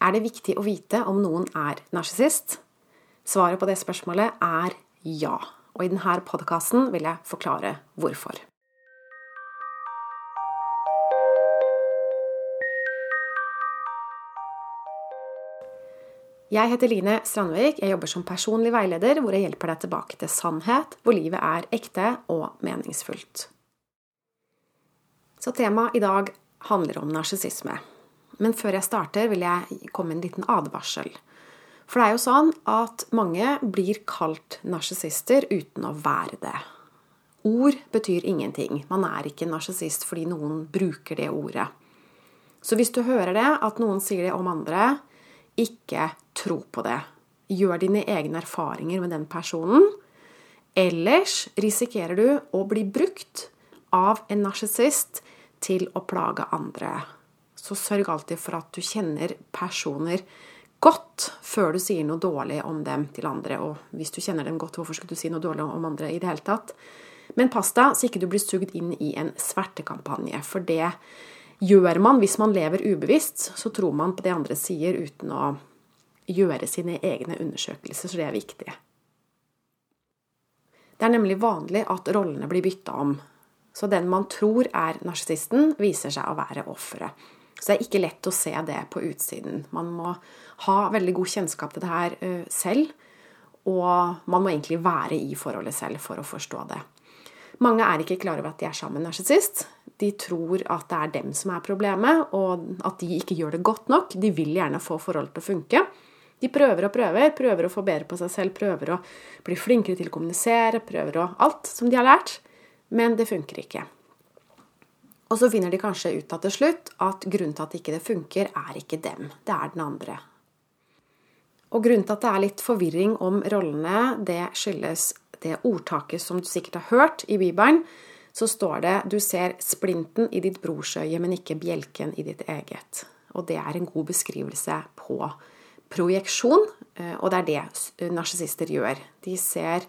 Er det viktig å vite om noen er narsissist? Svaret på det spørsmålet er ja. Og i denne podkasten vil jeg forklare hvorfor. Jeg heter Line Strandvik. Jeg jobber som personlig veileder, hvor jeg hjelper deg tilbake til sannhet, hvor livet er ekte og meningsfullt. Så temaet i dag handler om narsissisme. Men før jeg starter, vil jeg komme med en liten advarsel. For det er jo sånn at mange blir kalt narsissister uten å være det. Ord betyr ingenting. Man er ikke narsissist fordi noen bruker det ordet. Så hvis du hører det, at noen sier det om andre, ikke tro på det. Gjør dine egne erfaringer med den personen. Ellers risikerer du å bli brukt av en narsissist til å plage andre. Så sørg alltid for at du kjenner personer godt før du sier noe dårlig om dem til andre. Og hvis du kjenner dem godt, hvorfor skulle du si noe dårlig om andre i det hele tatt? Men pass deg så ikke du blir sugd inn i en svertekampanje, for det gjør man hvis man lever ubevisst. Så tror man på det andre sier uten å gjøre sine egne undersøkelser, så det er viktig. Det er nemlig vanlig at rollene blir bytta om. Så den man tror er narsissisten, viser seg å være offeret. Så det er ikke lett å se det på utsiden. Man må ha veldig god kjennskap til det her selv. Og man må egentlig være i forholdet selv for å forstå det. Mange er ikke klar over at de er sammen med narsissist. De tror at det er dem som er problemet, og at de ikke gjør det godt nok. De vil gjerne få forholdet til å funke. De prøver og prøver, prøver å få bedre på seg selv, prøver å bli flinkere til å kommunisere, prøver å alt som de har lært, men det funker ikke. Og så finner de kanskje ut til slutt at grunnen til at ikke det funker, er ikke dem, det er den andre. Og grunnen til at det er litt forvirring om rollene, det skyldes det ordtaket som du sikkert har hørt i Bibelen. Så står det 'Du ser splinten i ditt brors øye, men ikke bjelken i ditt eget'. Og det er en god beskrivelse på projeksjon, eh, og det er det narsissister gjør. De ser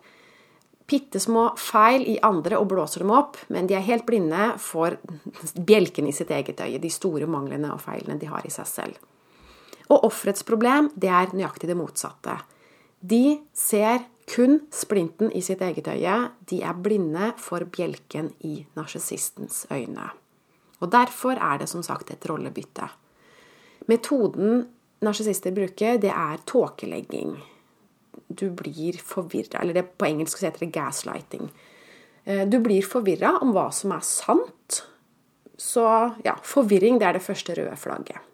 bitte små feil i andre og blåser dem opp, men de er helt blinde for bjelken i sitt eget øye, de store manglene og feilene de har i seg selv. Og offerets problem, det er nøyaktig det motsatte. De ser kun splinten i sitt eget øye, de er blinde for bjelken i narsissistens øyne. Og derfor er det som sagt et rollebytte. Metoden narsissister bruker, det er tåkelegging. Du blir forvirra. Eller det, på engelsk heter det gaslighting. Eh, du blir forvirra om hva som er sant. Så ja, forvirring det er det første røde flagget.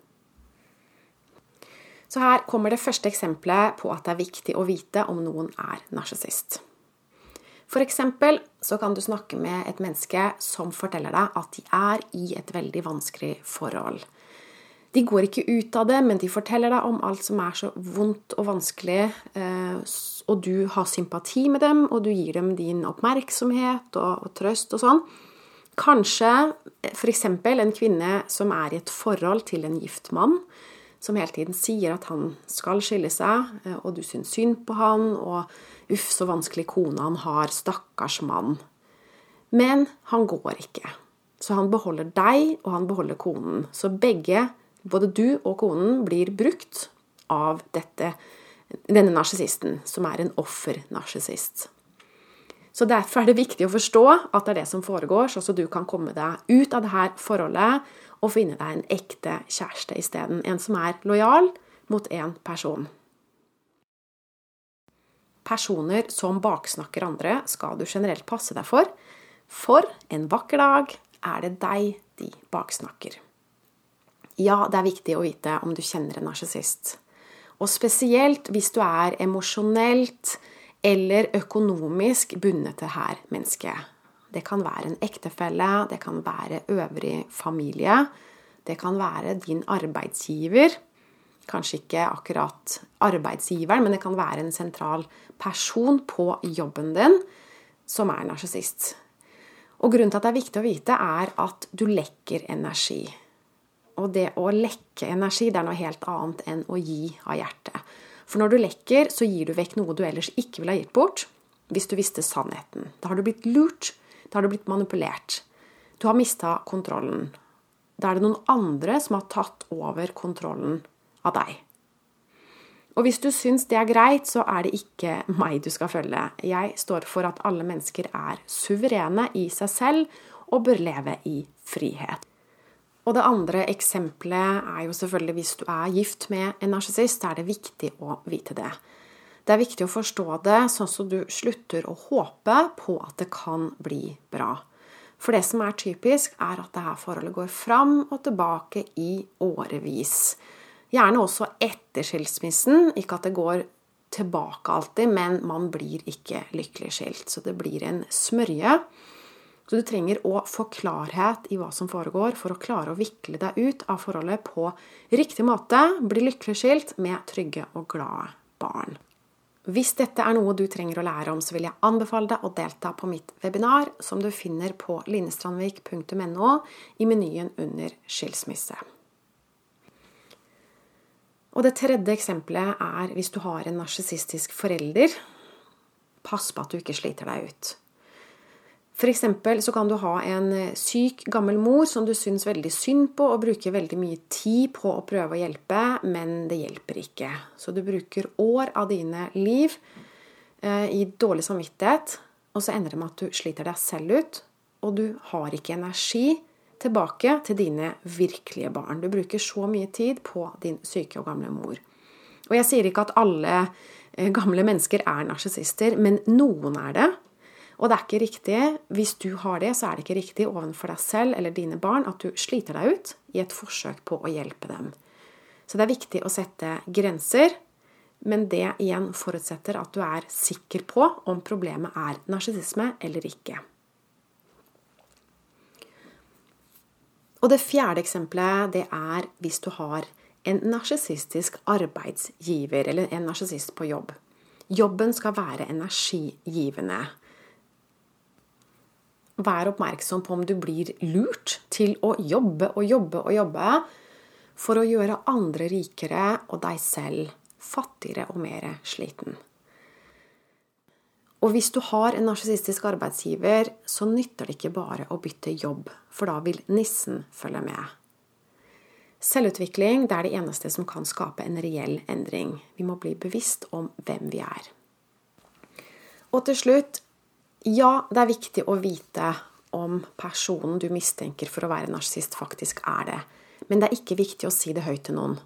Så her kommer det første eksempelet på at det er viktig å vite om noen er narsissist. Eksempel så kan du snakke med et menneske som forteller deg at de er i et veldig vanskelig forhold. De går ikke ut av det, men de forteller deg om alt som er så vondt og vanskelig, eh, og du har sympati med dem, og du gir dem din oppmerksomhet og, og trøst og sånn. Kanskje f.eks. en kvinne som er i et forhold til en gift mann, som hele tiden sier at han skal skille seg, eh, og du syns synd på han, og uff, så vanskelig kone han har, stakkars mann. Men han går ikke. Så han beholder deg, og han beholder konen. Så begge både du og konen blir brukt av dette, denne narsissisten, som er en offernarsissist. Så Derfor er det viktig å forstå at det er det som foregår, så du kan komme deg ut av dette forholdet og finne deg en ekte kjæreste isteden. En som er lojal mot én person. Personer som baksnakker andre, skal du generelt passe deg for. For en vakker dag er det deg de baksnakker. Ja, det er viktig å vite om du kjenner en narsissist. Og spesielt hvis du er emosjonelt eller økonomisk bundet til her mennesket. Det kan være en ektefelle, det kan være øvrig familie, det kan være din arbeidsgiver. Kanskje ikke akkurat arbeidsgiveren, men det kan være en sentral person på jobben din som er narsissist. Og grunnen til at det er viktig å vite, er at du lekker energi. Og det å lekke energi, det er noe helt annet enn å gi av hjertet. For når du lekker, så gir du vekk noe du ellers ikke ville ha gitt bort hvis du visste sannheten. Da har du blitt lurt. Da har du blitt manipulert. Du har mista kontrollen. Da er det noen andre som har tatt over kontrollen av deg. Og hvis du syns det er greit, så er det ikke meg du skal følge. Jeg står for at alle mennesker er suverene i seg selv og bør leve i frihet. Og det andre eksempelet er jo selvfølgelig hvis du er gift med en narsissist, er det viktig å vite det. Det er viktig å forstå det sånn som du slutter å håpe på at det kan bli bra. For det som er typisk, er at dette forholdet går fram og tilbake i årevis. Gjerne også etter skilsmissen. Ikke at det går tilbake alltid, men man blir ikke lykkelig skilt. Så det blir en smørje. Så du trenger å få klarhet i hva som foregår, for å klare å vikle deg ut av forholdet på riktig måte, bli lykkelig skilt med trygge og glade barn. Hvis dette er noe du trenger å lære om, så vil jeg anbefale deg å delta på mitt webinar, som du finner på linestrandvik.no i menyen under skilsmisse. Og det tredje eksempelet er hvis du har en narsissistisk forelder. Pass på at du ikke sliter deg ut. F.eks. så kan du ha en eh, syk, gammel mor som du syns veldig synd på, og bruker veldig mye tid på å prøve å hjelpe, men det hjelper ikke. Så du bruker år av dine liv eh, i dårlig samvittighet, og så ender det med at du sliter deg selv ut, og du har ikke energi tilbake til dine virkelige barn. Du bruker så mye tid på din syke og gamle mor. Og jeg sier ikke at alle eh, gamle mennesker er narsissister, men noen er det. Og det er ikke riktig, hvis du har det, så er det ikke riktig overfor deg selv eller dine barn at du sliter deg ut i et forsøk på å hjelpe dem. Så det er viktig å sette grenser, men det igjen forutsetter at du er sikker på om problemet er narsissisme eller ikke. Og det fjerde eksempelet det er hvis du har en narsissistisk arbeidsgiver, eller en narsissist på jobb. Jobben skal være energigivende. Vær oppmerksom på om du blir lurt til å jobbe og jobbe og jobbe for å gjøre andre rikere og deg selv fattigere og mer sliten. Og hvis du har en narsissistisk arbeidsgiver, så nytter det ikke bare å bytte jobb, for da vil nissen følge med. Selvutvikling det er det eneste som kan skape en reell endring. Vi må bli bevisst om hvem vi er. Og til slutt ja, det er viktig å vite om personen du mistenker for å være narsissist, faktisk er det. Men det er ikke viktig å si det høyt til noen.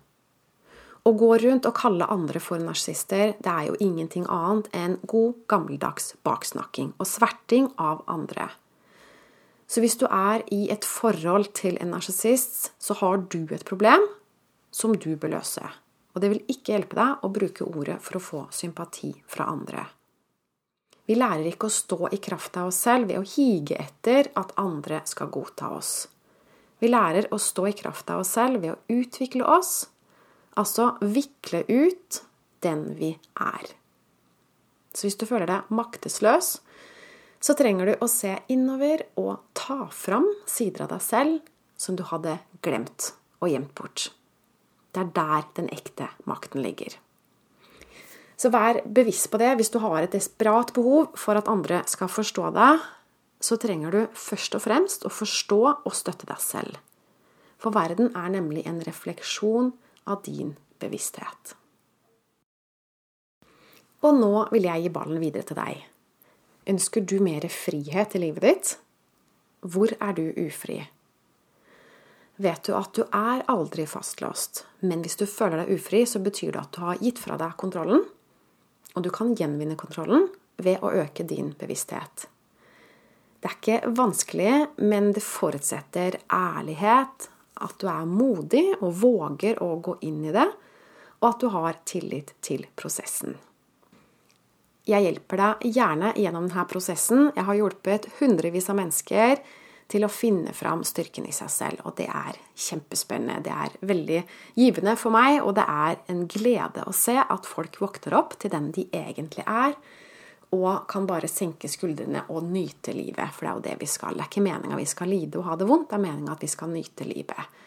Å gå rundt og kalle andre for narsissister, det er jo ingenting annet enn god, gammeldags baksnakking og sverting av andre. Så hvis du er i et forhold til en narsissist, så har du et problem som du bør løse. Og det vil ikke hjelpe deg å bruke ordet for å få sympati fra andre. Vi lærer ikke å stå i kraft av oss selv ved å hige etter at andre skal godta oss. Vi lærer å stå i kraft av oss selv ved å utvikle oss, altså vikle ut den vi er. Så hvis du føler deg maktesløs, så trenger du å se innover og ta fram sider av deg selv som du hadde glemt og gjemt bort. Det er der den ekte makten ligger. Så vær bevisst på det. Hvis du har et desperat behov for at andre skal forstå deg, så trenger du først og fremst å forstå og støtte deg selv. For verden er nemlig en refleksjon av din bevissthet. Og nå vil jeg gi ballen videre til deg. Ønsker du mer frihet i livet ditt? Hvor er du ufri? Vet du at du er aldri fastlåst, men hvis du føler deg ufri, så betyr det at du har gitt fra deg kontrollen, og du kan gjenvinne kontrollen ved å øke din bevissthet. Det er ikke vanskelig, men det forutsetter ærlighet, at du er modig og våger å gå inn i det, og at du har tillit til prosessen. Jeg hjelper deg gjerne gjennom denne prosessen. Jeg har hjulpet hundrevis av mennesker til å finne fram styrken i seg selv. Og det er kjempespennende. Det er veldig givende for meg, og det er en glede å se at folk våkner opp til den de egentlig er, og kan bare senke skuldrene og nyte livet. For det er jo det vi skal. Det er ikke meninga vi skal lide og ha det vondt, det er meninga at vi skal nyte livet.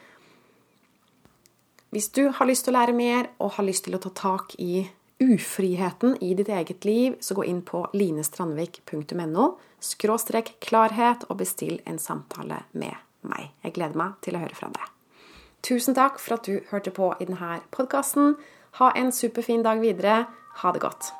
Hvis du har lyst til å lære mer og har lyst til å ta tak i ufriheten i ditt eget liv, så gå inn på linestrandvik.no, skråstrek klarhet, og bestill en samtale med meg. Jeg gleder meg til å høre fra deg. Tusen takk for at du hørte på i denne podkasten. Ha en superfin dag videre. Ha det godt.